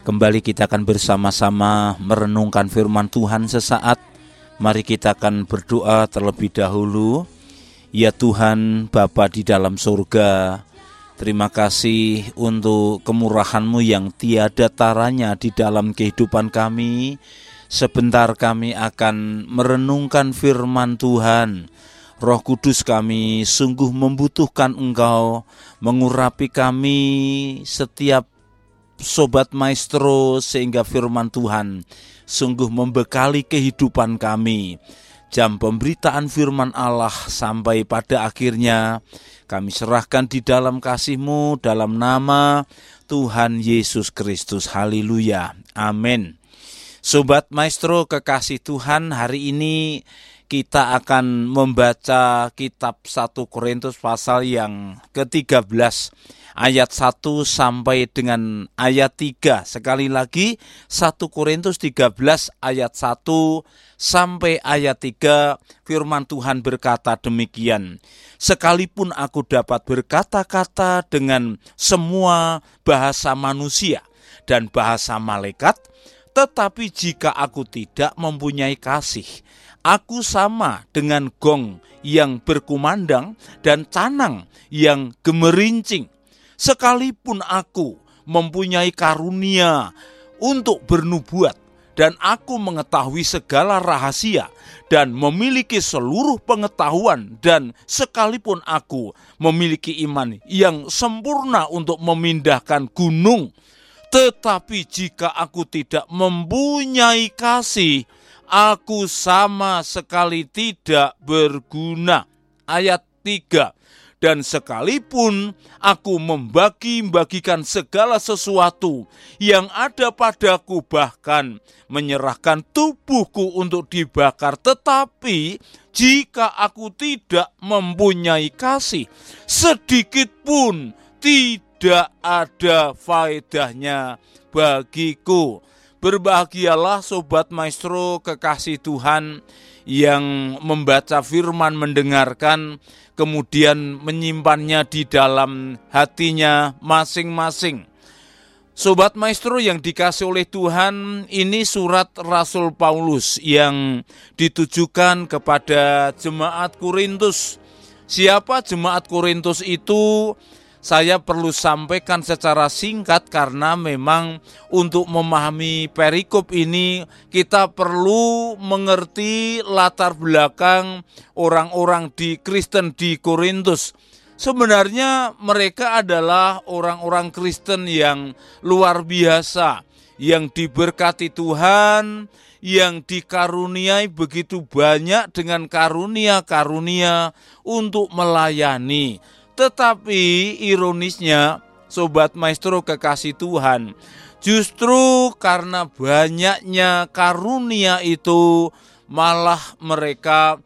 Kembali kita akan bersama-sama merenungkan firman Tuhan sesaat. Mari kita akan berdoa terlebih dahulu. Ya Tuhan, Bapa di dalam surga, terima kasih untuk kemurahan-Mu yang tiada taranya di dalam kehidupan kami. Sebentar kami akan merenungkan firman Tuhan. Roh Kudus kami sungguh membutuhkan Engkau mengurapi kami setiap sobat maestro sehingga firman Tuhan sungguh membekali kehidupan kami. Jam pemberitaan firman Allah sampai pada akhirnya kami serahkan di dalam kasih-Mu dalam nama Tuhan Yesus Kristus. Haleluya. Amin. Sobat maestro kekasih Tuhan, hari ini kita akan membaca kitab 1 Korintus pasal yang ke-13 ayat 1 sampai dengan ayat 3. Sekali lagi 1 Korintus 13 ayat 1 sampai ayat 3 firman Tuhan berkata demikian. Sekalipun aku dapat berkata-kata dengan semua bahasa manusia dan bahasa malaikat, tetapi jika aku tidak mempunyai kasih, Aku sama dengan gong yang berkumandang dan canang yang gemerincing. Sekalipun aku mempunyai karunia untuk bernubuat dan aku mengetahui segala rahasia dan memiliki seluruh pengetahuan dan sekalipun aku memiliki iman yang sempurna untuk memindahkan gunung tetapi jika aku tidak mempunyai kasih aku sama sekali tidak berguna. Ayat 3 dan sekalipun aku membagi-bagikan segala sesuatu yang ada padaku bahkan menyerahkan tubuhku untuk dibakar tetapi jika aku tidak mempunyai kasih sedikit pun tidak ada faedahnya bagiku Berbahagialah sobat maestro kekasih Tuhan yang membaca firman, mendengarkan, kemudian menyimpannya di dalam hatinya masing-masing. Sobat maestro yang dikasih oleh Tuhan, ini surat Rasul Paulus yang ditujukan kepada jemaat Korintus. Siapa jemaat Korintus itu? Saya perlu sampaikan secara singkat karena memang untuk memahami perikop ini kita perlu mengerti latar belakang orang-orang di Kristen di Korintus. Sebenarnya mereka adalah orang-orang Kristen yang luar biasa, yang diberkati Tuhan, yang dikaruniai begitu banyak dengan karunia-karunia untuk melayani tetapi ironisnya, sobat maestro kekasih Tuhan, justru karena banyaknya karunia itu malah mereka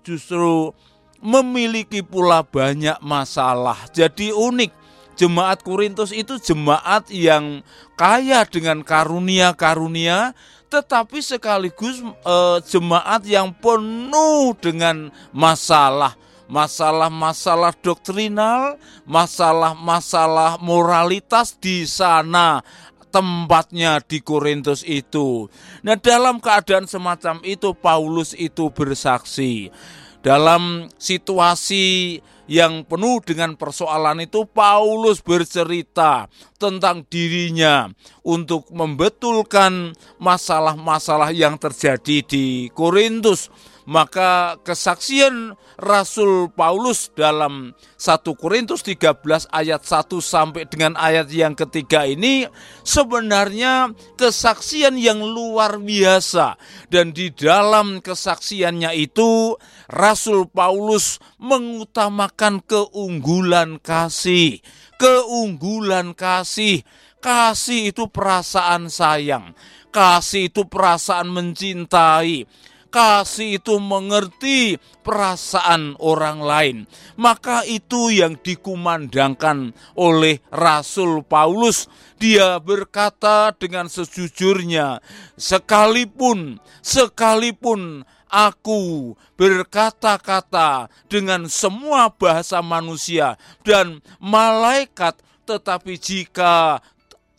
justru memiliki pula banyak masalah. Jadi unik, jemaat Korintus itu jemaat yang kaya dengan karunia-karunia tetapi sekaligus e, jemaat yang penuh dengan masalah masalah-masalah doktrinal, masalah-masalah moralitas di sana tempatnya di Korintus itu. Nah, dalam keadaan semacam itu Paulus itu bersaksi. Dalam situasi yang penuh dengan persoalan itu Paulus bercerita tentang dirinya untuk membetulkan masalah-masalah yang terjadi di Korintus maka kesaksian Rasul Paulus dalam 1 Korintus 13 ayat 1 sampai dengan ayat yang ketiga ini sebenarnya kesaksian yang luar biasa. Dan di dalam kesaksiannya itu Rasul Paulus mengutamakan keunggulan kasih. Keunggulan kasih. Kasih itu perasaan sayang. Kasih itu perasaan mencintai kasih itu mengerti perasaan orang lain. Maka itu yang dikumandangkan oleh Rasul Paulus. Dia berkata dengan sejujurnya, sekalipun, sekalipun aku berkata-kata dengan semua bahasa manusia dan malaikat, tetapi jika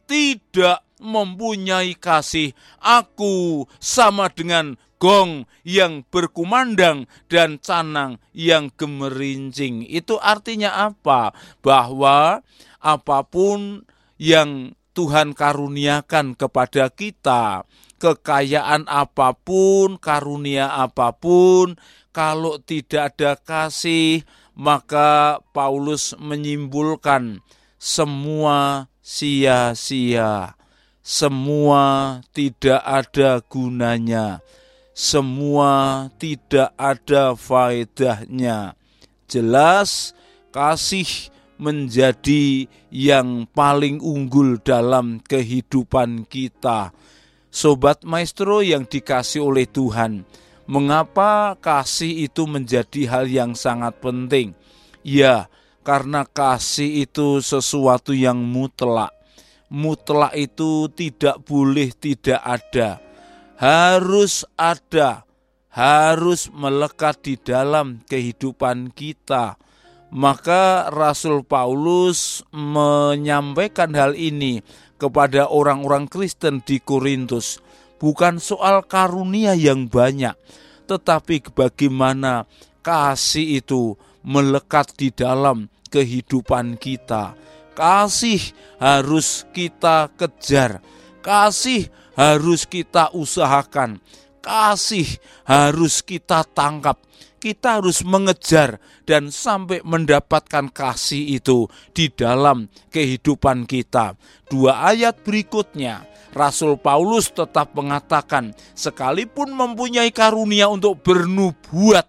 tidak mempunyai kasih, aku sama dengan gong yang berkumandang dan canang yang gemerincing. Itu artinya apa? Bahwa apa pun yang Tuhan karuniakan kepada kita, kekayaan apa pun, karunia apa pun, kalau tidak ada kasih, maka Paulus menyimpulkan semua sia-sia, semua tidak ada gunanya semua tidak ada faedahnya. Jelas kasih menjadi yang paling unggul dalam kehidupan kita. Sobat maestro yang dikasih oleh Tuhan, mengapa kasih itu menjadi hal yang sangat penting? Ya, karena kasih itu sesuatu yang mutlak. Mutlak itu tidak boleh tidak ada harus ada, harus melekat di dalam kehidupan kita. Maka Rasul Paulus menyampaikan hal ini kepada orang-orang Kristen di Korintus, bukan soal karunia yang banyak, tetapi bagaimana kasih itu melekat di dalam kehidupan kita. Kasih harus kita kejar, kasih harus kita usahakan, kasih harus kita tangkap, kita harus mengejar dan sampai mendapatkan kasih itu di dalam kehidupan kita. Dua ayat berikutnya, Rasul Paulus tetap mengatakan, sekalipun mempunyai karunia untuk bernubuat,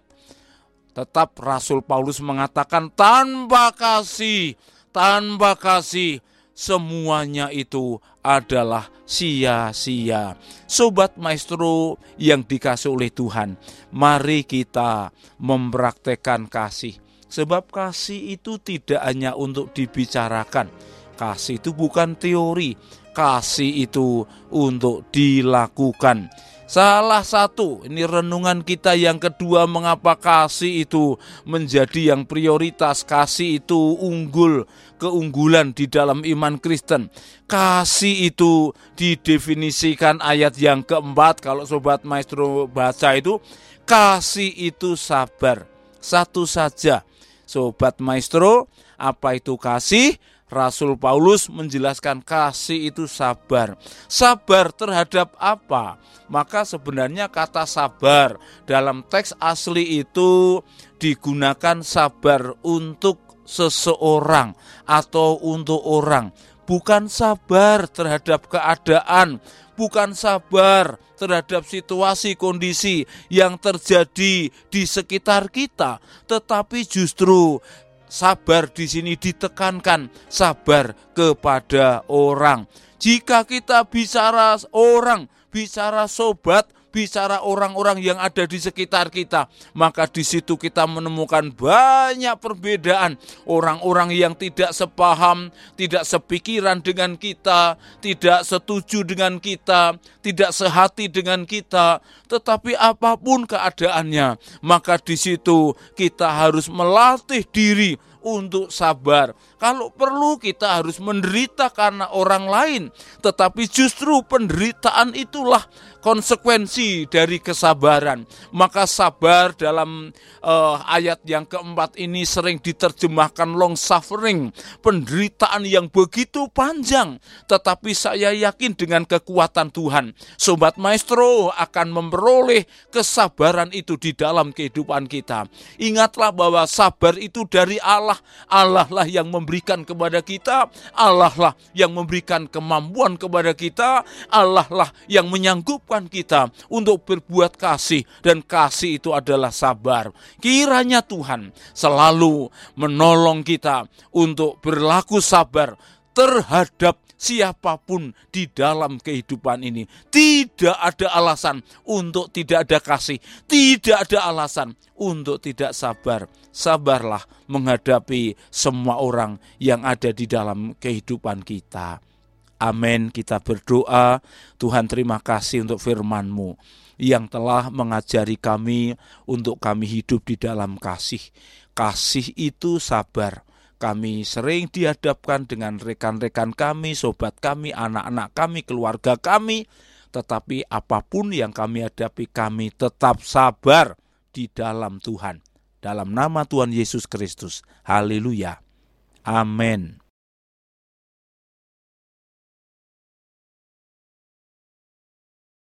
tetap Rasul Paulus mengatakan tanpa kasih, tanpa kasih semuanya itu adalah sia-sia. Sobat maestro yang dikasih oleh Tuhan, mari kita mempraktekkan kasih. Sebab kasih itu tidak hanya untuk dibicarakan. Kasih itu bukan teori, kasih itu untuk dilakukan. Salah satu, ini renungan kita yang kedua mengapa kasih itu menjadi yang prioritas, kasih itu unggul, keunggulan di dalam iman Kristen. Kasih itu didefinisikan ayat yang keempat, kalau Sobat Maestro baca itu, kasih itu sabar, satu saja. Sobat Maestro, apa itu kasih? Rasul Paulus menjelaskan kasih itu sabar. Sabar terhadap apa? Maka sebenarnya kata sabar dalam teks asli itu digunakan sabar untuk seseorang atau untuk orang. Bukan sabar terhadap keadaan, bukan sabar terhadap situasi kondisi yang terjadi di sekitar kita, tetapi justru sabar di sini ditekankan sabar kepada orang. Jika kita bicara orang, bicara sobat, bicara orang-orang yang ada di sekitar kita, maka di situ kita menemukan banyak perbedaan. Orang-orang yang tidak sepaham, tidak sepikiran dengan kita, tidak setuju dengan kita, tidak sehati dengan kita, tetapi apa pun keadaannya, maka di situ kita harus melatih diri untuk sabar. Kalau perlu kita harus menderita karena orang lain, tetapi justru penderitaan itulah konsekuensi dari kesabaran. Maka sabar dalam uh, ayat yang keempat ini sering diterjemahkan long suffering, penderitaan yang begitu panjang, tetapi saya yakin dengan kekuatan Tuhan, sobat maestro akan memperoleh kesabaran itu di dalam kehidupan kita. Ingatlah bahwa sabar itu dari Allah, Allah lah yang memberikan kepada kita, Allah lah yang memberikan kemampuan kepada kita, Allah lah yang menyanggup memampukan kita untuk berbuat kasih dan kasih itu adalah sabar. Kiranya Tuhan selalu menolong kita untuk berlaku sabar terhadap siapa pun di dalam kehidupan ini. Tidak ada alasan untuk tidak ada kasih, tidak ada alasan untuk tidak sabar. Sabarlah menghadapi semua orang yang ada di dalam kehidupan kita. Amin. Kita berdoa, Tuhan terima kasih untuk firman-Mu yang telah mengajari kami untuk kami hidup di dalam kasih. Kasih itu sabar, Kami sering dihadapkan dengan rekan-rekan kami, sobat kami, anak-anak kami, keluarga kami, tetapi apa pun yang kami hadapi, kami tetap sabar di dalam Tuhan. Dalam nama Tuhan Yesus Kristus. Haleluya. Amin.